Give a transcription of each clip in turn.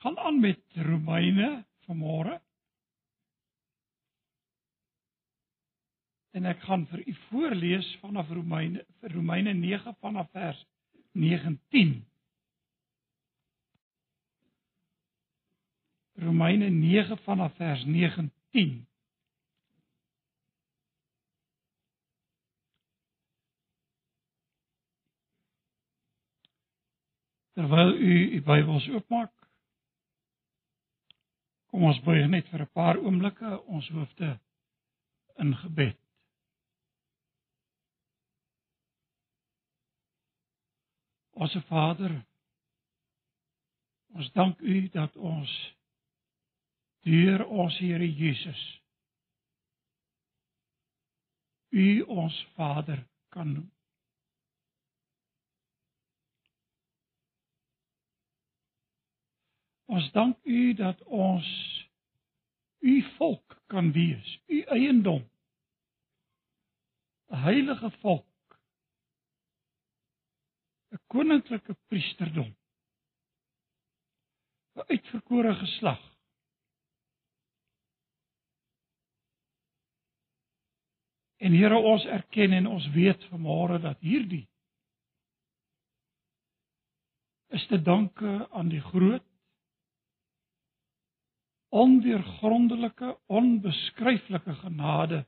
gaan aan met Romeine vanmôre. En ek gaan vir u voorlees vanaf Romeine vir Romeine 9 vanaf vers 19. Romeine 9 vanaf vers 19. Terwyl u u Bybels oopmaak, kom ons buig net vir 'n paar oomblikke ons hoofde in gebed. Onse Vader, ons dank U dat ons deur ons Here Jesus U ons Vader kan noem. Ons dank U dat ons U volk kan wees, U eiendom. 'n Heilige volk 'n koninklike priesterdom. 'n uitverkore geslag. En Here ons erken en ons weet vanmôre dat hierdie is te danke aan die groot onweergrondelike onbeskryflike genade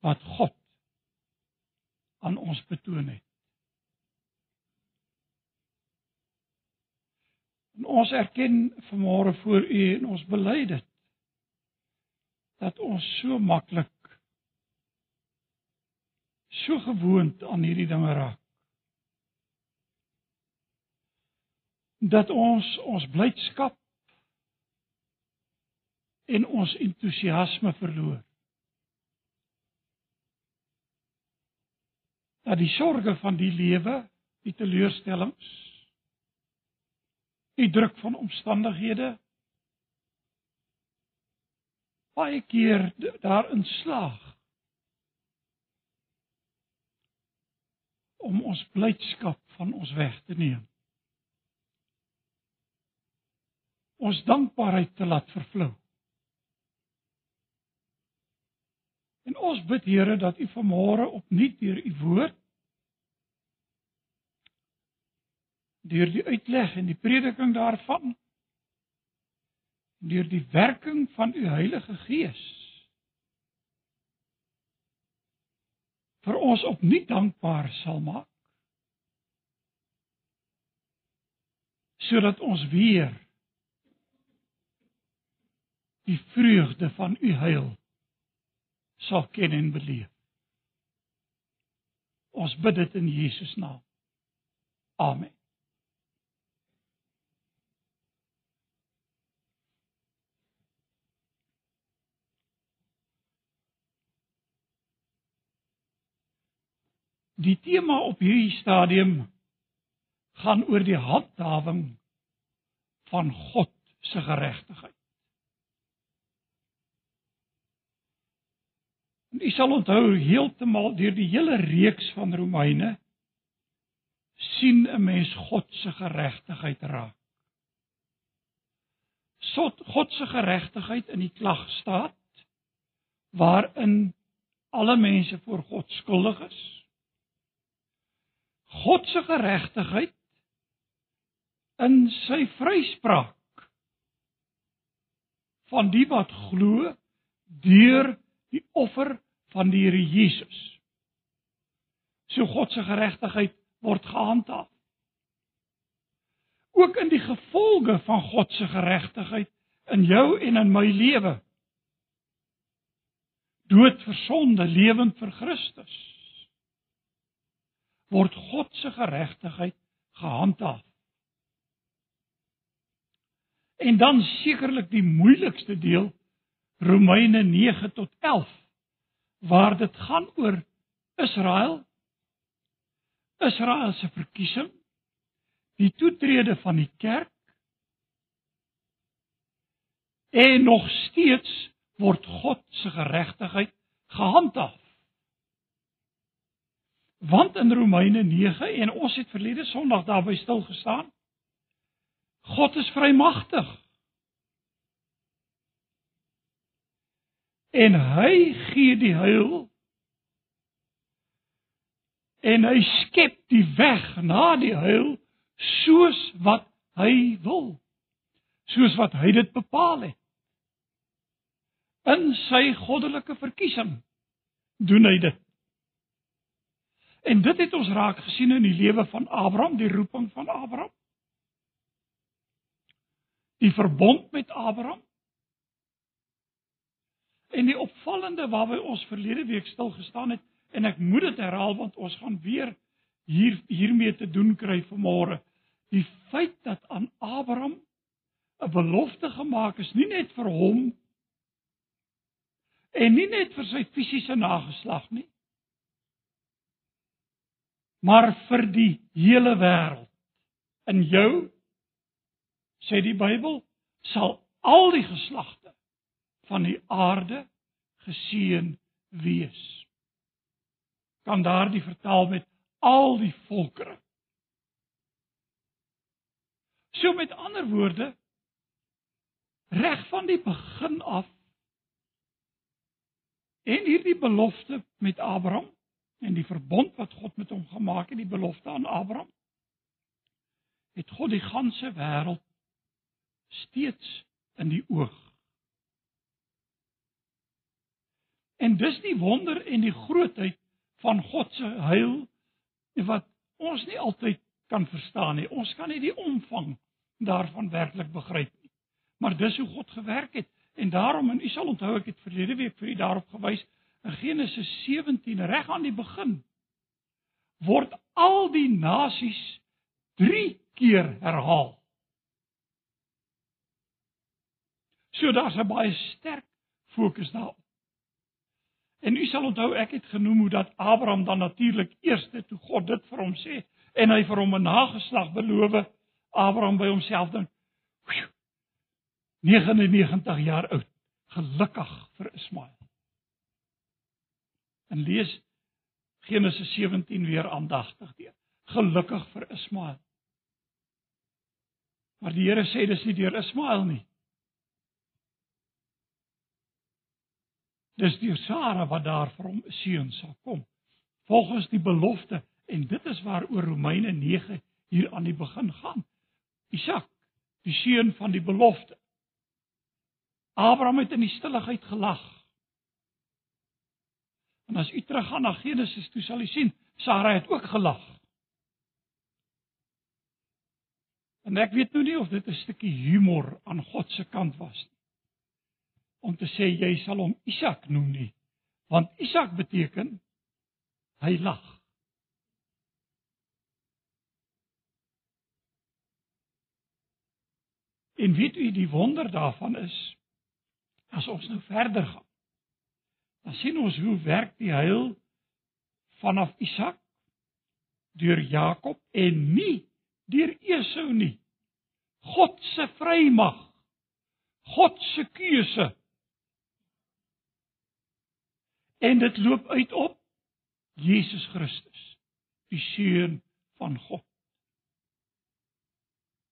wat God aan ons betoon het. En ons erken vanmôre voor U en ons bely dit dat ons so maklik so gewoond aan hierdie dinge raak. Dat ons ons blydskap en ons entoesiasme verloor. Dat die sorges van die lewe, die teleurstellings die druk van omstandighede baie keer daarin slaag om ons blydskap van ons weg te neem. Ons dankbaarheid te laat vervlou. En ons bid Here dat U vanmôre opnuut deur U woord deur die uitleg en die prediking daarvan deur die werking van u Heilige Gees vir ons opnuut dankbaar sal maak sodat ons weer die vreugde van u heil sal ken en beleef. Ons bid dit in Jesus naam. Amen. Die tema op hierdie stadium gaan oor die handhawing van God se geregtigheid. U sal onthou heeltemal deur die hele reeks van Romeine sien 'n mens God se geregtigheid raak. Sot God se geregtigheid in die klag staat waarin alle mense voor God skuldig is God se geregtigheid in sy vryspraak van die wat glo deur die offer van die Here Jesus. So God se geregtigheid word gehandhaaf. Ook in die gevolge van God se geregtigheid in jou en in my lewe. Dood vir sonde, lewend vir Christus word God se geregtigheid gehandhaaf. En dan sekerlik die moeilikste deel Romeine 9 tot 11 waar dit gaan oor Israel Israel se verkiesing die toetrede van die kerk en nog steeds word God se geregtigheid gehandhaaf Want in Romeine 9 en ons het verlede Sondag daarby stil gestaan, God is vrymagtig. En hy gee die heil. En hy skep die weg na die heil soos wat hy wil. Soos wat hy dit bepaal het. In sy goddelike verkiesing doen hy dit. En dit het ons raak gesien in die lewe van Abraham die roeping van Abraham. Die verbond met Abraham en die opvallende waarby ons verlede week stil gestaan het En ek moet dit herhaal want ons gaan weer hier hiermee te doen kry vanmôre. Die feit dat aan Abraham 'n belofte gemaak is, nie net vir hom en nie net vir sy fisiese nageslag nie, maar vir die hele wêreld. In jou sê die Bybel sal al die geslagte van die aarde geseën wees kan daardie vertaal met al die volkere. So met ander woorde reg van die begin af en hierdie belofte met Abraham en die verbond wat God met hom gemaak het, die belofte aan Abraham het God die ganse wêreld steeds in die oog. En dis die wonder en die grootheid van God se heil wat ons nie altyd kan verstaan nie. Ons kan nie die omvang daarvan werklik begryp nie. Maar dis hoe God gewerk het en daarom en u sal onthou ek het verlede week vir u daarop gewys in Genesis 17 reg aan die begin word al die nasies 3 keer herhaal. So daar's 'n baie sterk fokus daarop. En u sal onthou ek het genoem hoe dat Abraham dan natuurlik eerste toe God dit vir hom sê en hy vir hom 'n nageslag beloof. Abraham by homself dink 99 jaar oud, gelukkig vir Ismael. En lees Genesis 17 weer aandagtig deur. Gelukkig vir Ismael. Maar die Here sê dis nie deur Ismael nie. Dis deur Sara wat daar vir hom 'n seun sal kom. Volgens die belofte en dit is waaroor Romeine 9 hier aan die begin gaan. Isak, die seun van die belofte. Abraham het in die stilligheid gelag. En as u teruggaan na Genesis, toe sal u sien Sara het ook gelag. En ek weet nou nie of dit 'n stukkie humor aan God se kant was nie om te sê jy sal hom Isak noem nie want Isak beteken hy lag. En weet u die wonder daarvan is as ons nou verder gaan dan sien ons hoe werk die heil vanaf Isak deur Jakob en nie deur Esau nie. God se vrymag God se keuse En dit loop uit op Jesus Christus, die seun van God.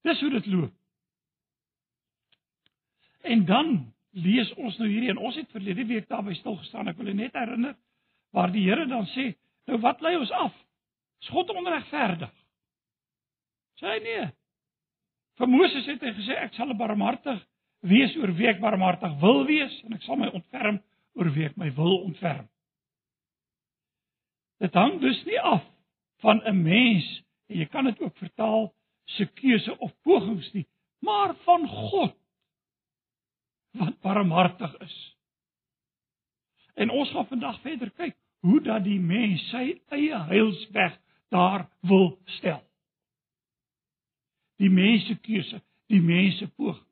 Dis hoe dit loop. En dan lees ons nou hierdie en ons het verlede week daarby stil gestaan. Ek wil net herinner waar die Here dan sê, nou wat lei ons af? Is God onregverdig? Sê hy nee. Vir Moses het hy gesê ek sal barmhartig wees oor wie ek barmhartig wil wees en ek sal my ontferm oor wie ek my wil ontferm. Dit hang dus nie af van 'n mens en jy kan dit ook vertaal se keuse of pogings nie, maar van God wat barmhartig is. En ons gaan vandag verder kyk hoe dat die mens sy eie heilsweg daar wil stel. Die mens se keuse, die mens se poging.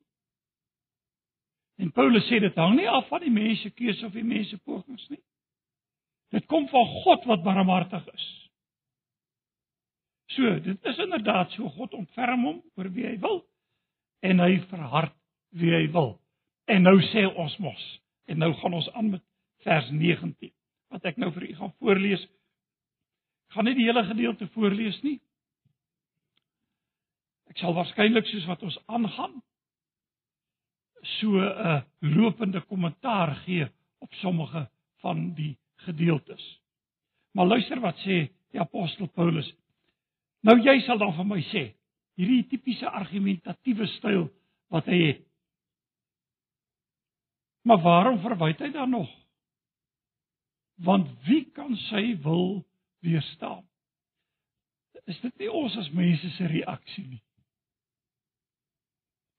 En Paulus sê dit hang nie af van die mense keuse of die mense pogings nie. Dit kom van God wat barmhartig is. So, dit is inderdaad so God ontferm hom oor wie hy wil en hy verhard wie hy wil. En nou sê ons mos en nou gaan ons aan met vers 19 wat ek nou vir u gaan voorlees. Ek gaan nie die hele gedeelte voorlees nie. Ek sal waarskynlik soos wat ons aangaan so 'n lopende kommentaar gee op sommige van die gedeeltes. Maar luister wat sê die apostel Paulus. Nou jy sal dan vir my sê, hierdie tipiese argumentatiewe styl wat hy het. Maar waarom verwyd hy dan nog? Want wie kan sy wil weerstaan? Is dit nie ons as mense se reaksie nie?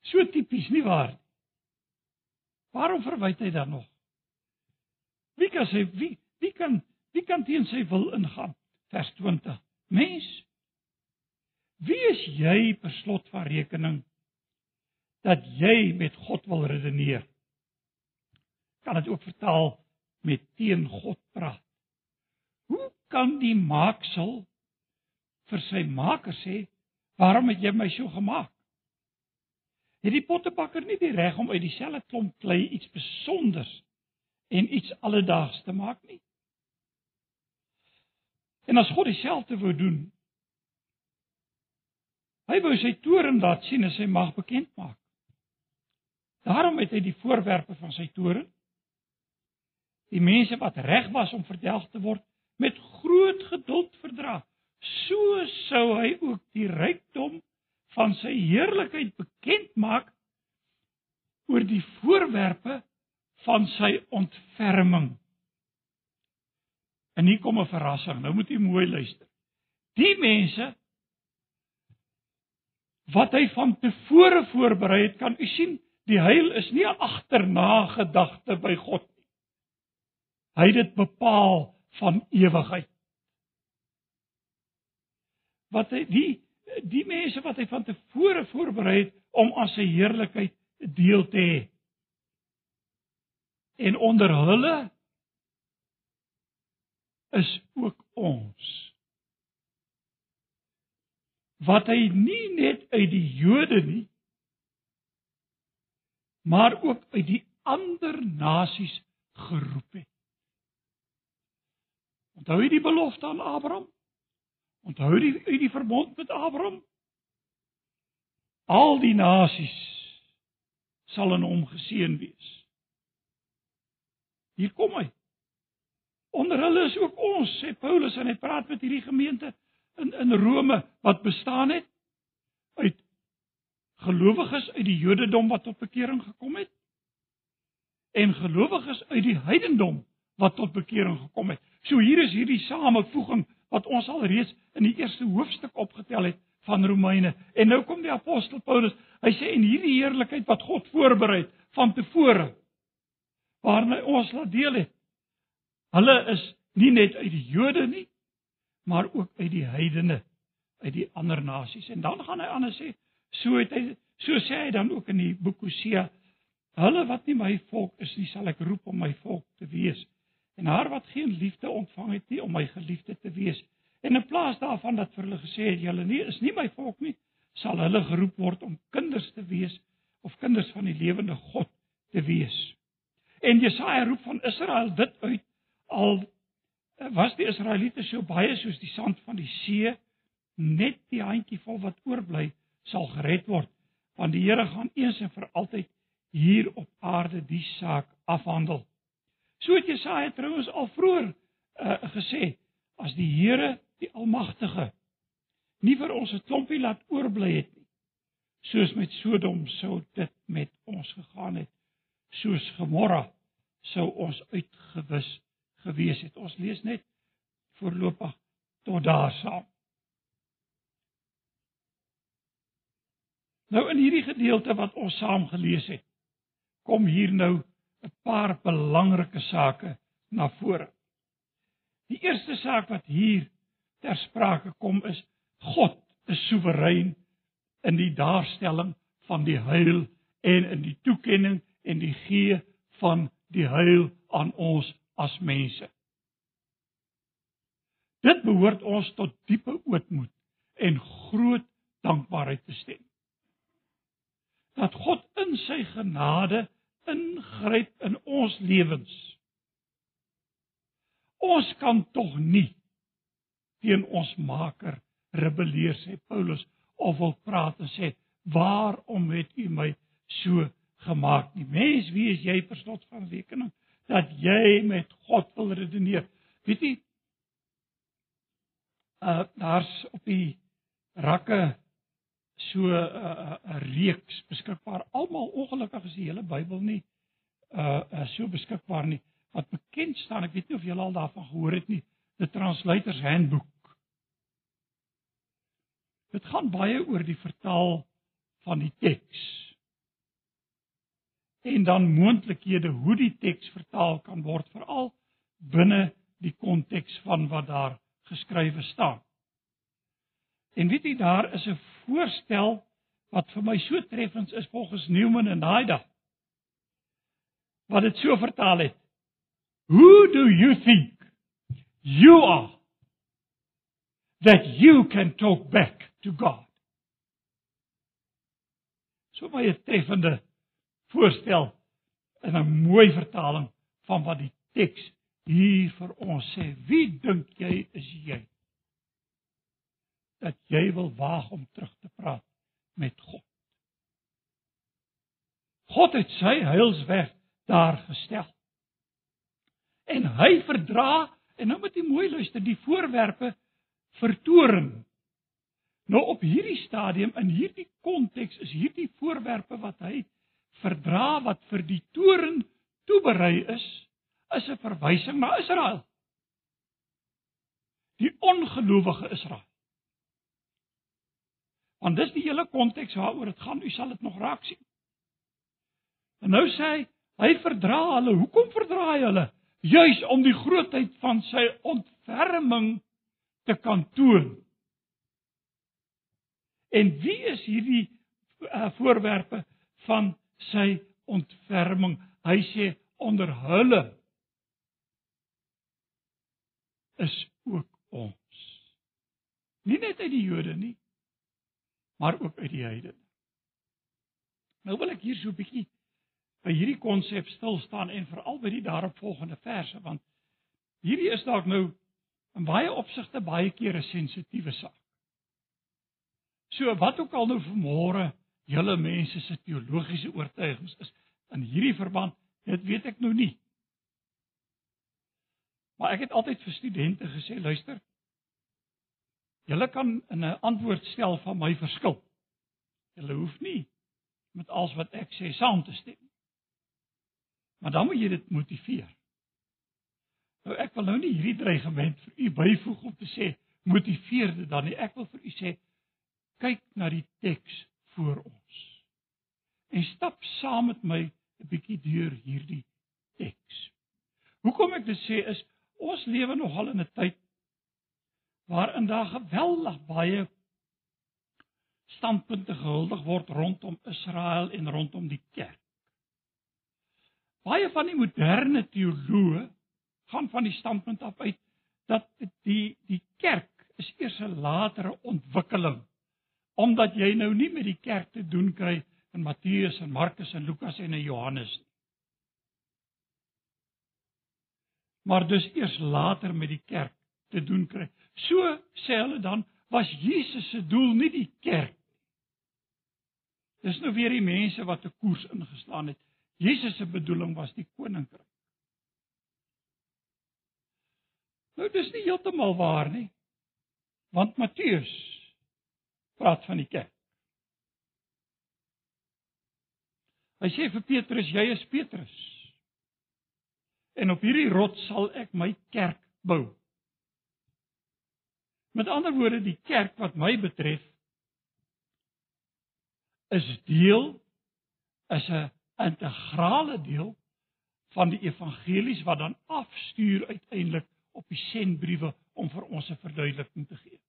So tipies nie waar nie. Waarom verwyd hy dan nog? Wie kan sê wie wie kan wie kan teen sy wil ingaan? Vers 20. Mens Wie is jy per slot van rekening dat jy met God wil redeneer? Kan dit ook vertaal met teen God praat? Hoe kan die maaksel vir sy maker sê, "Waarom het jy my so gemaak?" Het die pottebakker nie die reg om uit dieselfde klomp klei iets spesonders en iets alledaags te maak nie? En as God dieselfde wou doen, hy wou sy toren laat sien en sy mag bekend maak. Daarom het hy die voorwerpe van sy toren die mense wat reg was om verdelg te word met groot geduld verdra. So sou hy ook die rykdom van sy heerlikheid bekend maak oor die voorwerpe van sy ontferming. En hier kom 'n verrassing. Nou moet jy mooi luister. Die mense wat hy van tevore voorberei het, kan u sien, die heil is nie 'n agterna gedagte by God nie. Hy het dit bepaal van ewigheid. Wat hy die die mense wat hy van tevore voorberei het om aan sy heerlikheid deel te hê. En onder hulle is ook ons. Wat hy nie net uit die Jode nie, maar ook uit die ander nasies geroep het. Onthou jy die belofte aan Abraham? Onthou die uit die verbond met Abraham. Al die nasies sal in hom geseën wees. Hier kom hy. Onder hulle is ook ons, sê Paulus en hy praat met hierdie gemeente in in Rome wat bestaan het uit gelowiges uit die Jodendom wat tot bekering gekom het en gelowiges uit die heidendom wat tot bekering gekom het. So hier is hierdie samevoeging wat ons al reeds in die eerste hoofstuk opgetel het van Romeine. En nou kom die apostel Paulus. Hy sê en hierdie heerlikheid wat God voorberei het van tevore waarna ons laat deel het. Hulle is nie net uit die Jode nie, maar ook uit die heidene, uit die ander nasies. En dan gaan hy aan en sê, so het hy so sê hy dan ook in die boek Hosea, hulle wat nie my volk is nie, sal ek roep om my volk te wees en haar wat geen liefde ontvang het nie om my geliefde te wees. En in plaas daarvan dat vir hulle gesê het julle nie is nie my volk nie, sal hulle geroep word om kinders te wees of kinders van die lewende God te wees. En Jesaja roep van Israel dit uit al was die Israeliete so baie soos die sand van die see, net die handjievol wat oorbly sal gered word, want die Here gaan eens en vir altyd hier op aarde die saak afhandel. So het Jesaja trouens al vroeër uh, gesê as die Here, die Almagtige, nie vir ons 'n klompie laat oorbly het nie, soos met Sodom sou dit met ons gegaan het, soos Gomorra sou ons uitgewis gewees het. Ons lees net voorlopig tot daar saam. Nou in hierdie gedeelte wat ons saam gelees het, kom hier nou 'n paar belangrike sake na vore. Die eerste saak wat hier ter sprake kom is God is soewerein in die daarstelling van die heil en in die toekenning en die gee van die heil aan ons as mense. Dit behoort ons tot diepe ootmoed en groot dankbaarheid te stem. Dat God in sy genade ingryp in ons lewens. Ons kan tog nie teen ons Maker rebelleer sê Paulus of wil praat en sê, "Waarom het U my so gemaak nie?" Mens, wie is jy vir slot van rekening dat jy met God wil redeneer? Weet jy? Uh daar's op die rakke so 'n uh, 'n reeks beskikbaar. Almal ongelukkig is die hele Bybel nie uh, uh so beskikbaar nie. Wat bekend staan, ek weet nie of julle al daarvan gehoor het nie, the Translator's Handbook. Dit gaan baie oor die vertaal van die teks. En dan moontlikhede hoe die teks vertaal kan word veral binne die konteks van wat daar geskrywe staan. En weet jy daar is 'n voorstel wat vir my so treffend is volgens Newman en Haida. Wat dit so vertaal het. Who do you think you are that you can talk back to God? So baie treffende voorstel in 'n mooi vertaling van wat die teks hier vir ons sê. Wie dink jy is jy? Dat jy wil waag om terug te praat met God. God het sy heilsweg daar gestel. En hy verdra en nou moet jy mooi luister die voorwerpe vertoring. Nou op hierdie stadium in hierdie konteks is hierdie voorwerpe wat hy verdra wat vir die toren toeberei is, is 'n verwysing na Israel. Die ongelowige Israel. Want dis die hele konteks waaroor dit gaan. U sal dit nog raak sien. En nou sê hy, hy verdra hulle. Hoekom verdra hy hulle? Juis om die grootheid van sy ontferming te kan toon. En wie is hierdie uh, voorwerpe van sy ontferming? Hy sê onder hulle is ook ons. Nie net uit die Jode nie, maar ook uit die heidene. Nou wil ek hier so 'n bietjie by hierdie konsep stil staan en veral by die daaropvolgende verse want hierdie is dalk nou in baie opsigte baie keer 'n sensitiewe saak. So wat ook al nou vanmôre julle mense se teologiese oortuigings is in hierdie verband, dit weet ek nou nie. Maar ek het altyd vir studente gesê, luister, Julle kan 'n antwoord stel van my verskil. Julle hoef nie met alles wat ek sê saam te stem. Maar dan moet jy dit motiveer. Nou ek wil nou nie hierdie dreigement vir u byvoeg om te sê motiveer dit dan nie. Ek wil vir u sê kyk na die teks voor ons. En stap saam met my 'n bietjie deur hierdie teks. Hoekom ek dit sê is ons lewe nogal in 'n tyd waarin daar geweldig baie standpunte gehuldig word rondom Israel en rondom die kerk. Baie van die moderne teoloë gaan van die standpunt af uit dat die die kerk is eers 'n latere ontwikkeling omdat jy nou nie met die kerk te doen kry in Matteus en Markus en Lukas en Johannes nie. Maar dus eers later met die kerk te doen kry. So sê hulle dan was Jesus se doel nie die kerk. Dis nou weer die mense wat 'n koers ingeslaan het. Jesus se bedoeling was die koninkryk. Nou dis nie heeltemal waar nie. Want Matteus praat van die kerk. Hy sê vir Petrus, jy is Petrus. En op hierdie rots sal ek my kerk bou. Met ander woorde, die kerk wat my betref is deel is 'n integrale deel van die evangelies wat dan afstuur uiteindelik op die sendbriewe om vir ons 'n verduideliking te gee.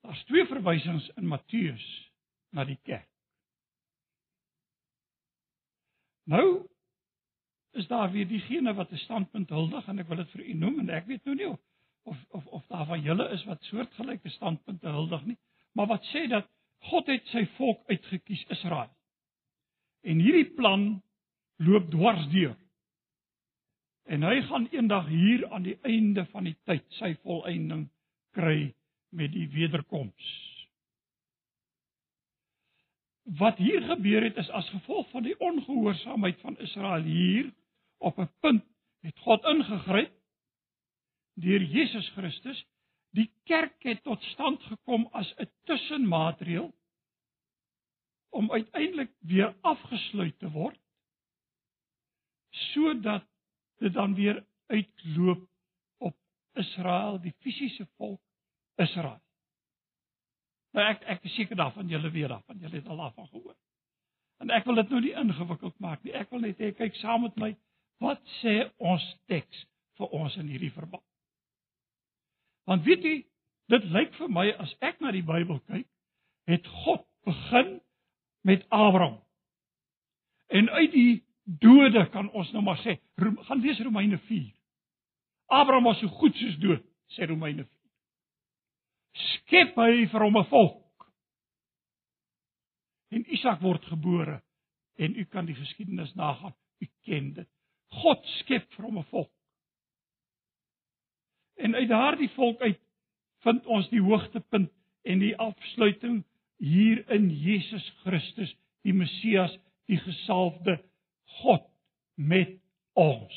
Daar's twee verwysings in Matteus na die kerk. Nou is daar weer diegene wat 'n standpunt huldig en ek wil dit vir u noem en ek weet nou nie of of of, of daar van julle is wat soortgelyke standpunte huldig nie, maar wat sê dat God het sy volk uitgekies Israel. En hierdie plan loop dwars deur En hy gaan eendag hier aan die einde van die tyd sy volëinding kry met die wederkoms. Wat hier gebeur het is as gevolg van die ongehoorsaamheid van Israel hier op 'n punt het God ingegryp deur Jesus Christus. Die kerk het tot stand gekom as 'n tussenmaatreël om uiteindelik weer afgesluit te word sodat dit dan weer uitloop op Israel, die fisiese volk Israel. Nou ek ek is seker daarvan julle weet daarvan, julle het al daarvan gehoor. En ek wil dit nou nie ingewikkeld maak nie. Ek wil net hê kyk saam met my wat sê ons teks vir ons in hierdie verband. Want weet jy, dit lyk vir my as ek na die Bybel kyk, het God begin met Abraham. En uit die dode kan ons nou maar sê, gaan lees Romeine 4. Abraham was so goed soos dood, sê Romeine 4. Skep hy vir hom 'n volk. En Isak word gebore en u kan die geskiedenis nagaan. U ken dit. God skep vir hom 'n volk. En uit daardie volk uit vind ons die hoogtepunt en die afsluiting hier in Jesus Christus, die Messias, die gesalfde God met ons.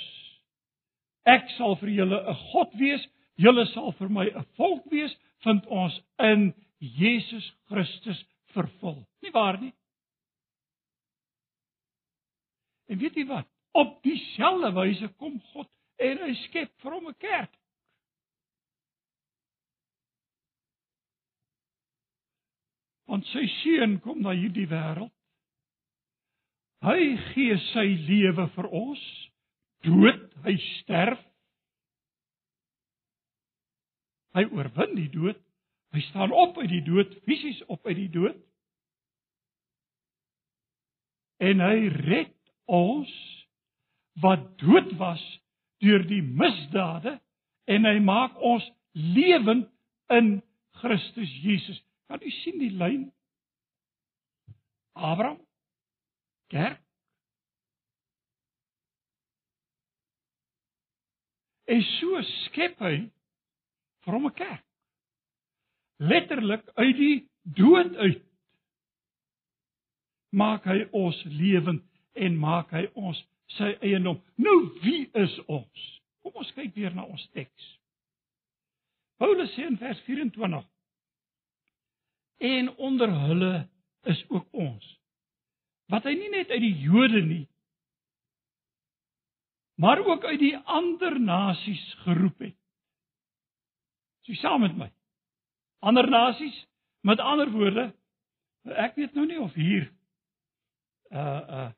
Ek sal vir julle 'n God wees, julle sal vir my 'n volk wees, vind ons in Jesus Christus vervul. Nie waar nie? En weet jy wat? Op dieselfde wyse kom God en hy skep vir hom 'n kerk. Want sy seun kom na hierdie wêreld. Hy gee sy lewe vir ons. Dood, hy sterf. Hy oorwin die dood. Hy staan op uit die dood, fisies op uit die dood. En hy red ons wat dood was deur die misdade en hy maak ons lewend in Christus Jesus. Kan u sien die lyn? Abraham kerk En so skep hy vir hom 'n kerk. Letterlik uit die dood uit maak hy ons lewend en maak hy ons sy eiendom. Nou wie is ons? Kom ons kyk weer na ons teks. Paulus sê in vers 24: En onder hulle is ook ons. Wat hy nie net uit die Jode nie, maar ook uit die ander nasies geroep het. Sy saam met my. Ander nasies, met ander woorde, ek weet nou nie of hier uh uh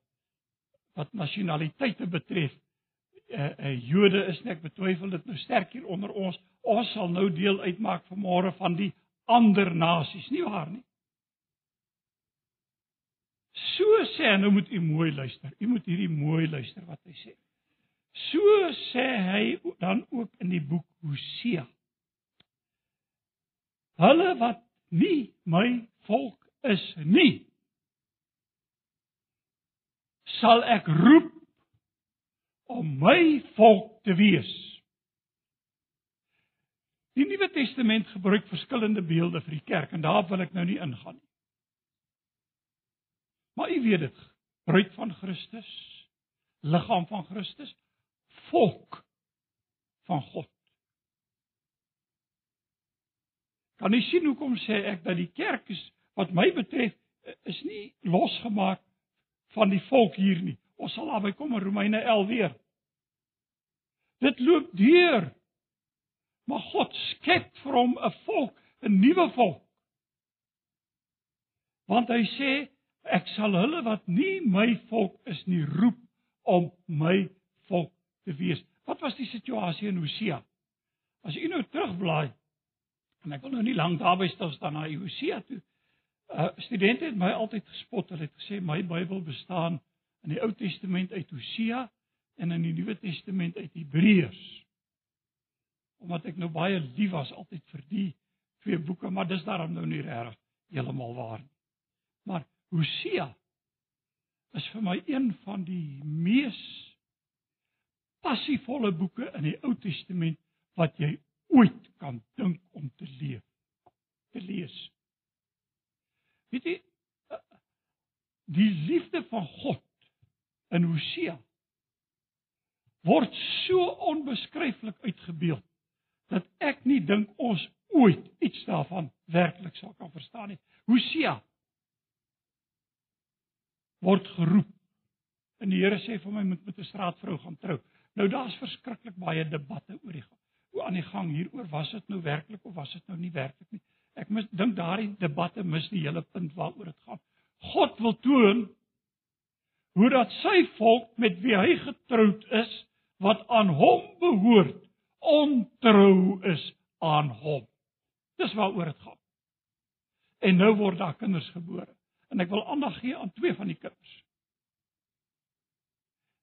wat nasionaliteite betref, uh, uh Jode is net betwyfel dit nou sterk hier onder ons. Ons sal nou deel uitmaak vanmôre van die ander nasies, nie waar nie? So sê, nou moet u mooi luister. U moet hierdie mooi luister wat hy sê. So sê hy dan ook in die boek Hosea. Hulle wat nie my volk is nie sal ek roep om my volk te wees. Die Nuwe Testament gebruik verskillende beelde vir die kerk en daarop wil ek nou nie ingaan nie. Maar u weet dit, bruid van Christus, liggaam van Christus, volk van God. Kan jy sien hoekom sê ek dat die kerk is wat my betref is nie losgemaak van die volk hier nie. Ons sal daarby kom in Romeine 11 weer. Dit loop deur. Maar God skep vir hom 'n volk, 'n nuwe volk. Want hy sê ek sal hulle wat nie my volk is nie roep om my volk te wees. Wat was die situasie in Hosea? As u nou terugblaai en ek wil nou nie lank daarby staan na Hosea toe. Uh studente het my altyd gespot. Hulle het gesê my Bybel bestaan in die Ou Testament uit Hosea en in die Nuwe Testament uit Hebreërs. Omdat ek nou baie lief was altyd vir die twee boeke, maar dis daarom nou nie reg heeltemal waar nie. Maar Hosea is vir my een van die mees passievolle boeke in die Ou Testament wat jy ooit kan dink om te leef, te lees. Weet jy die liefde van God in Hosea word so onbeskryflik uitgebeeld dat ek nie dink ons ooit iets daarvan werklik sal kan verstaan nie. Hosea word geroep en die Here sê vir my moet met 'n straatvrou gaan trou. Nou daar's verskriklik baie debatte oor die hoe aan die gang hieroor was dit nou werklik of was dit nou nie werklik nie. Ek mis dink daardie debatte mis die hele punt waaroor dit gaan. God wil toon hoe dat sy volk met wie hy getroud is wat aan hom behoort ontrou is aan hom. Dis waaroor dit gaan. En nou word daar kinders gebore. En ek wil aandag gee aan twee van die kinders.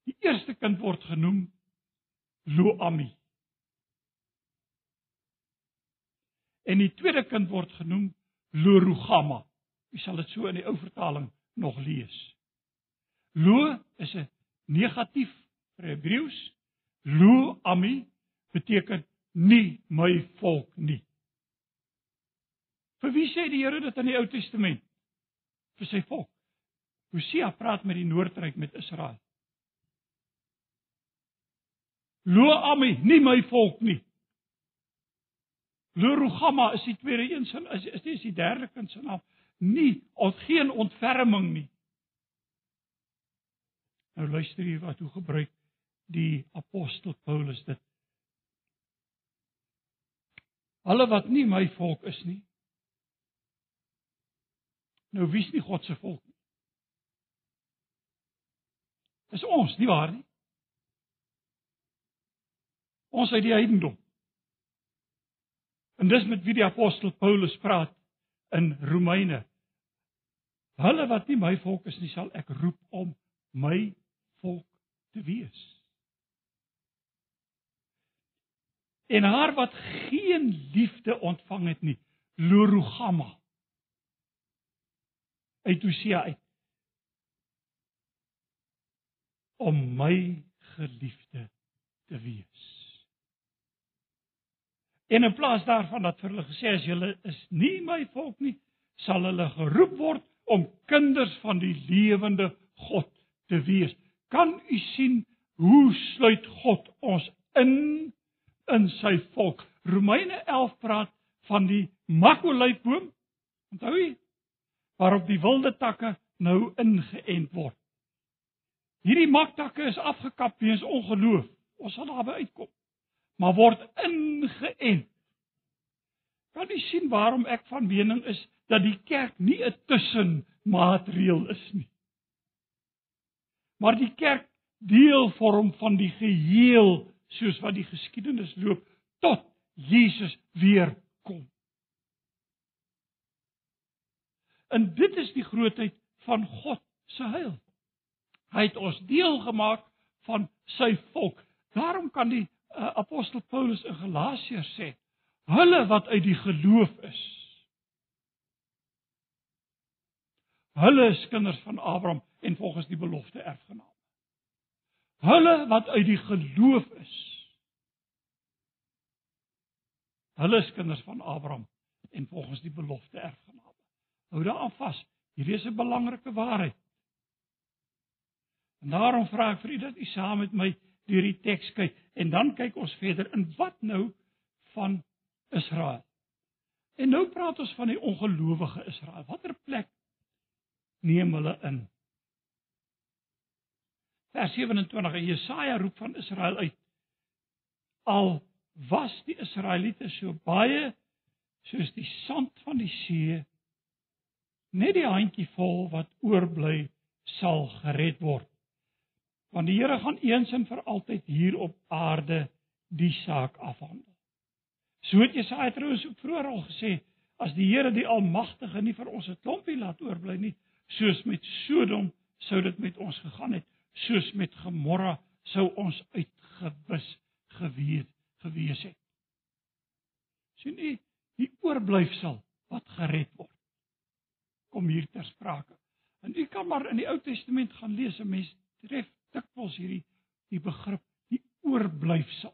Die eerste kind word genoem Loami. En die tweede kind word genoem Lorugama. Jy sal dit so in die ou vertaling nog lees. Lo is 'n negatief vir Hebreëus. Lo ami beteken nie my volk nie. Vir wie sê die Here dit in die Ou Testament? Vir sy volk. Hosea praat met die noordryk met Israel. Lo ami, nie my volk nie. Lo rugama is die tweede een sin is is dis die derde kind se naam. Nie ons geen ontferming nie. Nou luister hier wat hoe gebruik die apostel Paulus dit. Hulle wat nie my volk is nie. Nou wie's nie God se volk nie? Dis ons, nie waar nie? Ons uit die heidendom. En dis met wie die apostel Paulus praat in Romeine. Hulle wat nie my volk is nie, sal ek roep om my volk te wees. En haar wat geen liefde ontvang het nie, Lorugama. Uit Hosea uit. Om my geliefde te wees. En in plaas daarvan dat vir hulle gesê as julle is nie my volk nie, sal hulle geroep word om kinders van die lewende God te wees. Kan u sien hoe sluit God ons in in sy volk? Romeine 11 praat van die makolytboom. Onthou jy? Waarop die wilde takke nou ingeënt word. Hierdie maktakke is afgekap weens ongeloof. Ons sal daarby uitkom maar word ingeënt. Kan jy sien waarom ek van mening is dat die kerk nie 'n tussenmaatreël is nie. Maar die kerk deel vorm van die geheel soos wat die geskiedenis loop tot Jesus weer kom. En dit is die grootheid van God se heil. Hy het ons deel gemaak van sy volk. Daarom kan die uh, apostel Paulus in Galasiërs sê, hulle wat uit die geloof is. Hulle is kinders van Abraham en volgens die belofte erfgename. Hulle wat uit die geloof is. Hulle is kinders van Abraham en volgens die belofte erfgename. Hou daaraan vas. Hierdie is 'n belangrike waarheid. En daarom vra ek vir u dat u saam met my deur die teks kyk en dan kyk ons verder in wat nou van Israel. En nou praat ons van die ongelowige Israel. Watter plek neem hulle in? Vers 27 en Jesaja roep van Israel uit. Al was die Israeliete so baie soos die sand van die see, net die handjie vol wat oorbly sal gered word. Want die Here gaan eens en vir altyd hier op aarde die saak afhandel. So het Jesaja trouens ook vroeër al gesê, as die Here die Almagtige nie vir ons 'n klompie laat oorbly nie, soos met Sodom sou dit met ons gegaan het, soos met Gomorra sou ons uitgewis gewees gewees het. Sien u die oorblyfsel wat gered word? Kom hier ter sprake. En u kan maar in die Ou Testament gaan lees, 'n mens tref dikwels hierdie die begrip die oorblyfsel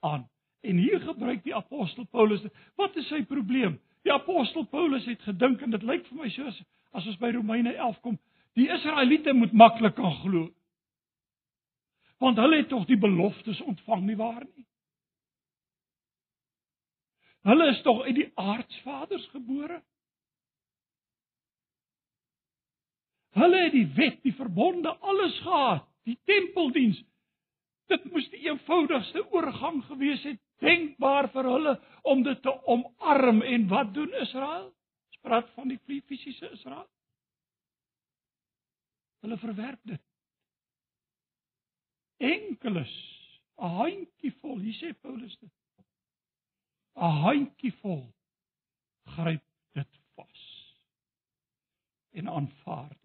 aan. En hier gebruik die apostel Paulus wat is sy probleem? Die apostel Paulus het gedink en dit lyk vir my soos as ons by Romeine 11 kom, die Israeliete moet maklik kan glo. Want hulle het tog die beloftes ontvang nie waar nie? Hulle is tog uit die aardsvaders gebore. Hulle het die wet, die verbonde, alles gehad, die tempeldiens. Dit moes die eenvoudigste oorgang gewees het denkbaar vir hulle om dit te omarm en wat doen Israel? Spraak van die fisiese Israel. Hulle verwerp dit. Enkeles, 'n handjievol, hier sê Paulus dit. 'n handjievol gryp dit vas en aanvaar.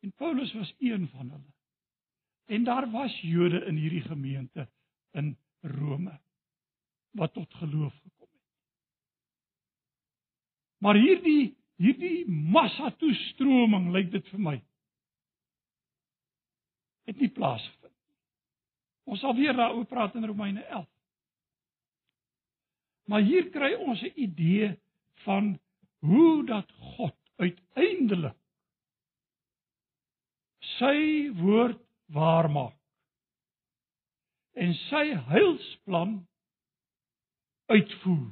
En Paulus was een van hulle. En daar was Jode in hierdie gemeente in Rome wat tot geloof gekom het. Maar hierdie hierdie massa toestroming lyk dit vir my het nie plaasgevind. Ons sal weer daaroor praat in Romeine 11. Maar hier kry ons 'n idee van hoe dat God uiteindelik sy woord waarmaak en sy heilsplan uitvoer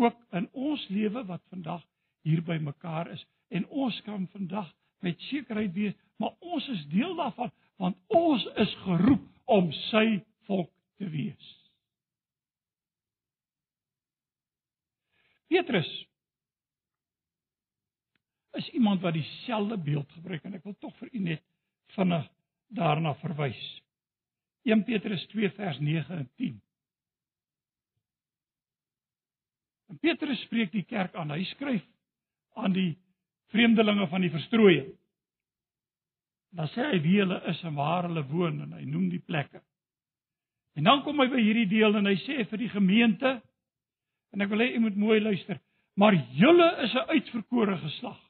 ook in ons lewe wat vandag hier by mekaar is. En ons kan vandag met sekerheid weet maar ons is deel daarvan want ons is geroep om sy volk te wees. Petrus is iemand wat dieselfde beeld gebruik en ek wil tog vir u net vinnig daarna verwys. 1 Petrus 2 vers 9 en 10. En Petrus spreek die kerk aan. Hy skryf aan die vreemdelinge van die verstrooiing. Dan sê hy wie hulle is en waar hulle woon en hy noem die plekke. En dan kom hy by hierdie deel en hy sê vir die gemeente En ek wil hê u moet mooi luister. Maar julle is 'n uitverkore geslag.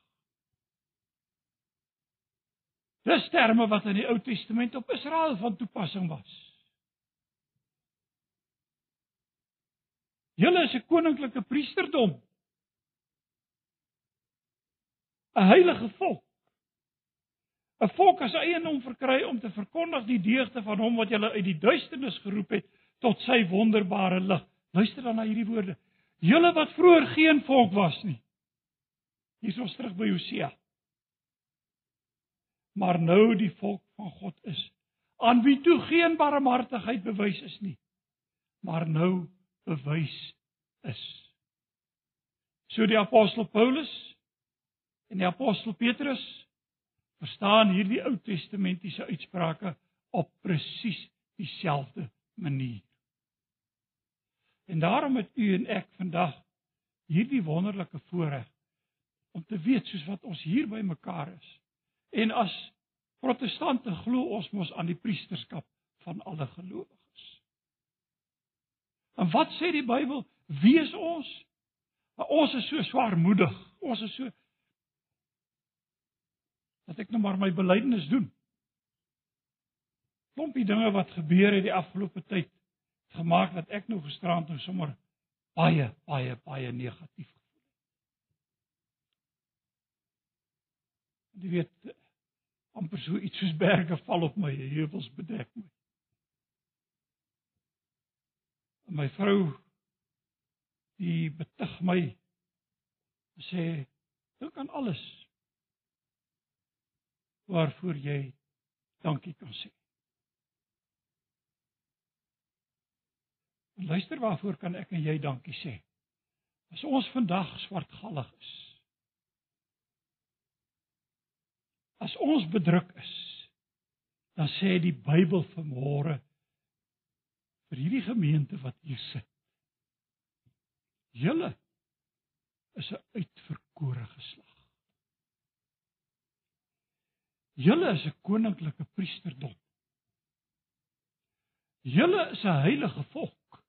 Dis terme wat in die Ou Testament op Israel van toepassing was. Julle is 'n koninklike priesterdom. 'n Heilige volk. 'n Volk as eienaam verkry om te verkondig die deugde van hom wat julle uit die duisternis geroep het tot sy wonderbare lig. Luister dan na hierdie woorde. Julle wat vroeër geen volk was nie. Hier is ons terug by Hosea. Maar nou die volk van God is aan wie toe geen barmhartigheid bewys is nie, maar nou bewys is. So die apostel Paulus en die apostel Petrus verstaan hierdie Ou Testamentiese uitsprake op presies dieselfde manier. En daarom het u en ek vandag hierdie wonderlike voorreg om te weet soos wat ons hier by mekaar is. En as protestante glo ons mos aan die priesterskap van alle gelowiges. En wat sê die Bybel? Wie is ons? Ons is so swaarmoedig. Ons is so dat ek nou maar my belydenis doen. Klompie dinge wat gebeur het die afgelope tyd gemaak dat ek nou gisteraand nou sommer baie baie baie negatief gevoel het. Jy weet amper so iets soos berge val op my, heuwels bedek my. En my vrou die betug my sê dink aan alles waarvoor jy dankie kan sê. En luister waarvoor kan ek en jy dankie sê? As ons vandag swartgallig is. As ons bedruk is, dan sê die Bybel vanmôre vir hierdie gemeente wat hier sit. Julle is 'n uitverkore geslag. Julle is 'n koninklike priesterdom. Julle is 'n heilige volk.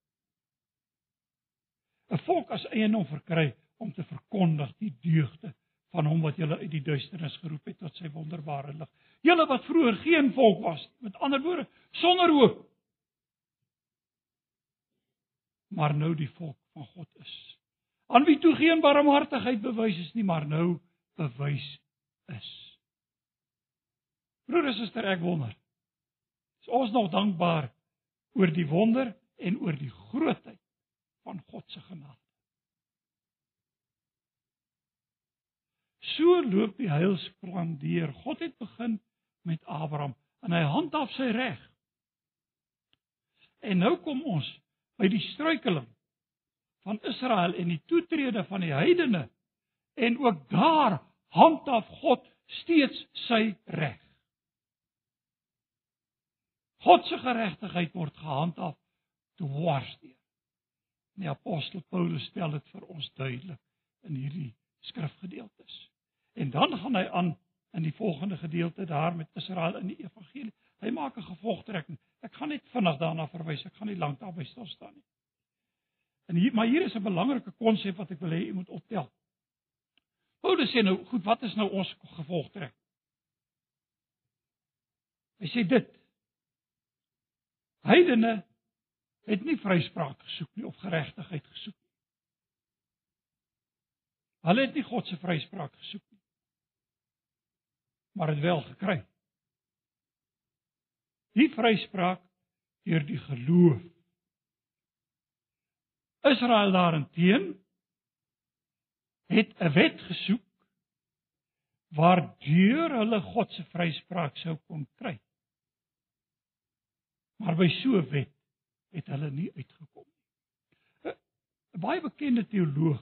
'n volk as eienaam verkry om te verkondig die deugde van hom wat julle uit die duisternis geroep het tot sy wonderbare lig. Julle wat vroeër geen volk was, met ander woorde, sonder hoop. Maar nou die volk van God is. Aan wie toe geen barmhartigheid bewys is nie, maar nou bewys is. Broer en suster, ek wonder. Is ons nog dankbaar oor die wonder en oor die grootheid van God se genade? So loop die heilsplan deur. God het begin met Abraham en hy handhaaf sy reg. En nou kom ons by die struikeling van Israel en die toetrede van die heidene en ook daar handhaaf God steeds sy reg. God se geregtigheid word gehandhaaf dwarsdeur. Die apostel Paulus stel dit vir ons duidelik in hierdie skrifgedeeltes. En dan gaan hy aan in die volgende gedeelte daar met Israel in die evangelie. Hy maak 'n gevolgtrekking. Ek gaan net vinnig daarna verwys. Ek gaan nie lank daarby stil staan nie. En hier maar hier is 'n belangrike konsep wat ek wil hê u moet optel. Paulus sê nou, goed, wat is nou ons gevolgtrekking? Hy sê dit. Heidene het nie vryspraak gesoek nie of geregtigheid gesoek nie. Hulle het nie God se vryspraak gesoek nie maar het wel gekry. Die vryspraak deur die geloof. Israel daarenteen het 'n wet gesoek waardeur hulle God se vryspraak sou kon kry. Maar by so 'n wet het hulle nie uitgekom nie. 'n Baie bekende teoloog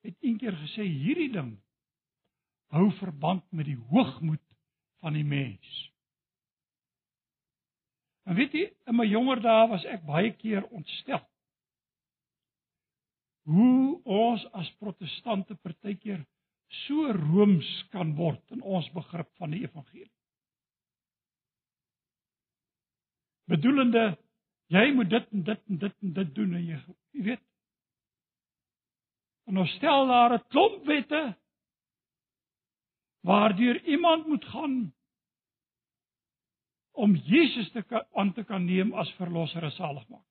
het eendag gesê hierdie ding hou verband met die hoogmoed van die mens. En weet jy, in my jonger dae was ek baie keer ontstel. Hoe ons as protestante partykeer so rooms kan word in ons begrip van die evangelie. Bedoelende jy moet dit en dit en dit en dit doen en jy, jy weet. En ons stel daar 'n klomp wette waardeur iemand moet gaan om Jesus te aan te kan neem as verlosser en saligmaker.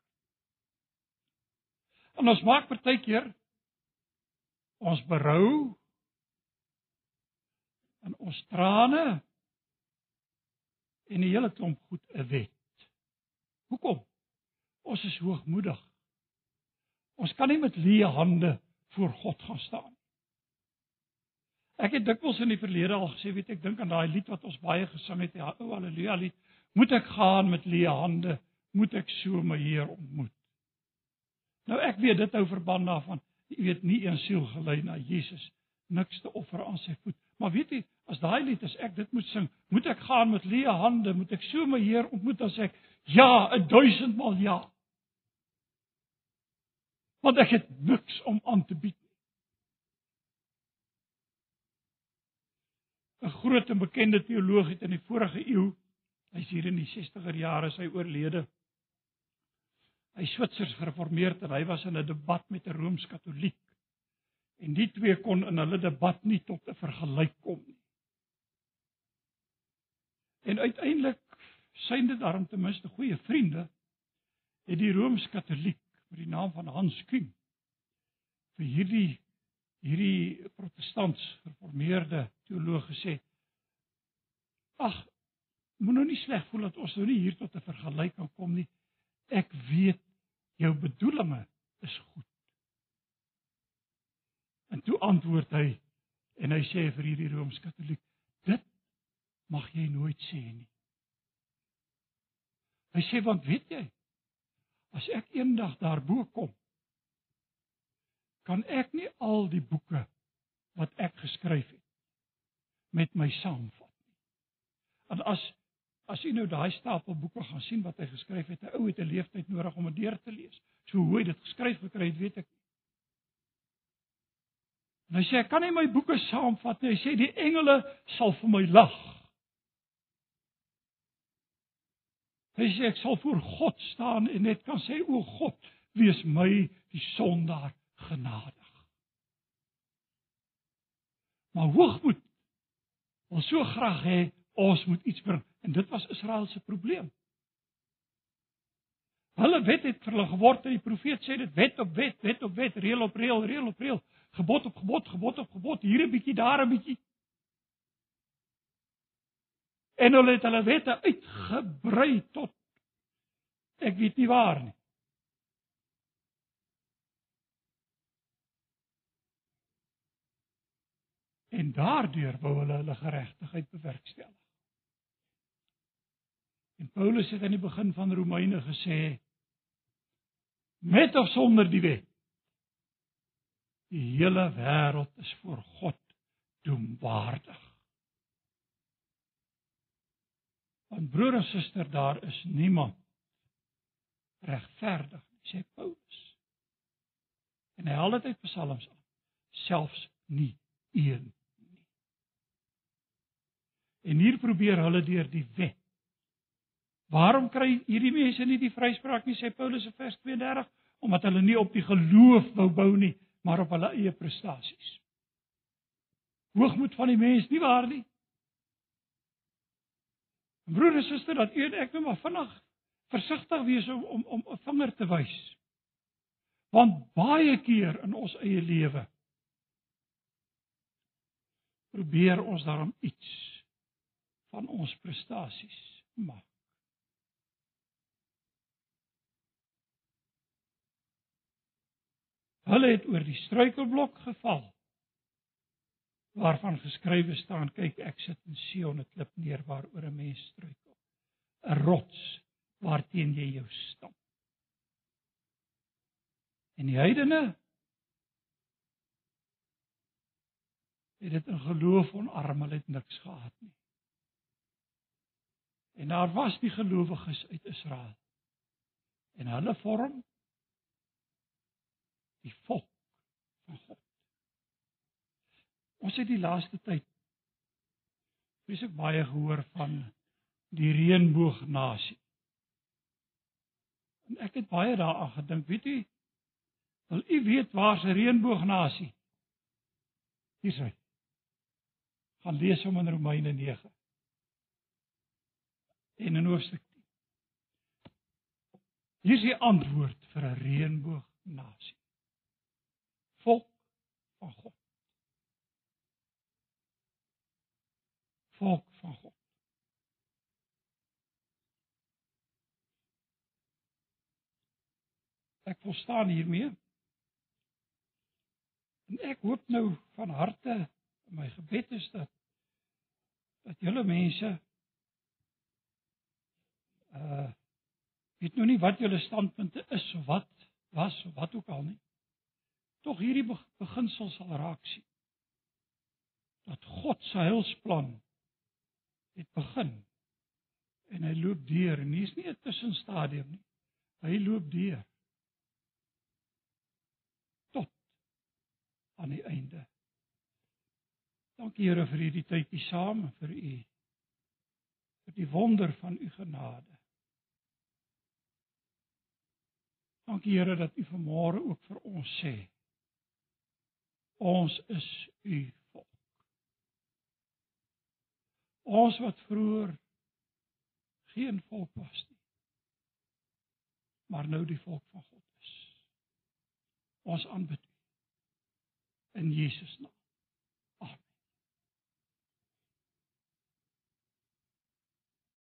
En ons maak partykeer ons berou en ons trane en 'n hele klomp goed 'n wet. Hoekom? Ons is hoogmoedig. Ons kan nie met leë hande voor God gaan staan. Ek het dikwels in die verlede al gesê, weet ek dink aan daai lied wat ons baie gesing het, ja, o haleluja lied, moet ek gaan met leë hande, moet ek so my Heer ontmoet. Nou ek weet dit hou verband daarvan, jy weet nie een siel gelei na Jesus, niks te offer aan sy voet. Maar weet jy, as daai lied as ek dit moet sing, moet ek gaan met leë hande, moet ek so my Heer ontmoet as ek ja, 'n duisend maal ja. Want ek het niks om aan te bied. 'n groot en bekende teoloog het in die vorige eeu, hy's hier in die 60er jare sy oorlede. Hy Switsers gereformeerd en hy was in 'n debat met 'n Rooms-Katoliek. En die twee kon in hulle debat nie tot 'n vergelyk kom nie. En uiteindelik synde daarom ten minste goeie vriende het die Rooms-Katoliek met die naam van Hans Kuhn vir hierdie hierdie protestants gereformeerde teoloog gesê ag moet nou nie sleg voel dat ons nou nie hier tot 'n vergelyk kan kom nie. Ek weet jou bedoelings is goed. En toe antwoord hy en hy sê vir hierdie rooms-katoliek dit mag jy nooit sê nie. Hy sê want weet jy as ek eendag daarbo kom kan ek nie al die boeke wat ek geskryf het met my saamvat nie. En as as jy nou daai stapel boeke gaan sien wat hy geskryf het, 'n ou het 'n leeftyd nodig om dit deur te lees. So hoe hy dit geskryf gekry het, weet ek nie. En hy sê ek kan nie my boeke saamvat nie. Hy sê die engele sal vir my lag. Hy sê ek sal voor God staan en net kan sê o God, wees my die sondaar genadig. Maar hoogmoed wil so graag hê ons moet iets bring en dit was Israel se probleem. Hulle wet het vir hulle geword en die profeet sê dit wet op wet, wet op wet, reël op reël, reël op reël, gebod op gebod, gebod op gebod, hier 'n bietjie, daar 'n bietjie. En hulle het hulle wette uitgebrei tot ek weet nie waar nie. En daardeur wou hulle hulle geregtigheid bewerkstellig. En Paulus het aan die begin van Romeine gesê met of sonder die wet die hele wêreld is voor God doemwaardig. Want broer en suster, daar is niemand regverdig nie, sê Paulus. En hy haal dit uit Psalms aan, selfs nie een. En hier probeer hulle deur die wet Waarom kry hierdie mense nie die vryspraak nie sê Paulus in vers 32 omdat hulle nie op die geloof wou bou nie maar op hulle eie prestasies. Hoogmoed van die mens nie waar nie. Broer en suster dat u en ek nou maar vinnig versigtig wees om om om 'n vinger te wys. Want baie keer in ons eie lewe probeer ons daarom iets van ons prestasies maak. Hulle het oor die struikelblok geval waarvan geskrywe staan kyk ek sit in Sion 'n klip neer waaroor 'n mens struikel 'n rots waarteen jy jou stamp. En die heidene het dit in geloof onarm hulle het niks gehad nie en daar was die gelowiges uit Israel en hulle vorm die volk van God. Ons het die laaste tyd presies baie gehoor van die reënboognasie. En ek het baie daaraan gedink, weet u? Wil u weet waar se reënboognasie? Hier sê. Gaan lees hom in Romeine 9. En in hoofstuk 10. Hier is die antwoord vir 'n reënboognasie volk van God. Volk van God. Ek verstaan hiermee. En ek hoop nou van harte my gebed is dat dat julle mense uh weet nou nie wat julle standpunte is of wat was of wat ook al nie tog hierdie beginsel sal raak sien. Dat God se heilsplan het begin en hy loop deur en hier's nie 'n tussenstadium nie. Hy loop deur tot aan die einde. Dankie Here vir hierdie tydjie saam vir u vir die wonder van u genade. Dankie Here dat u vanmôre ook vir ons sê Ons is u volk. Ons wat vroeër geen volk was nie. Maar nou die volk van God is. Ons aanbid in Jesus naam.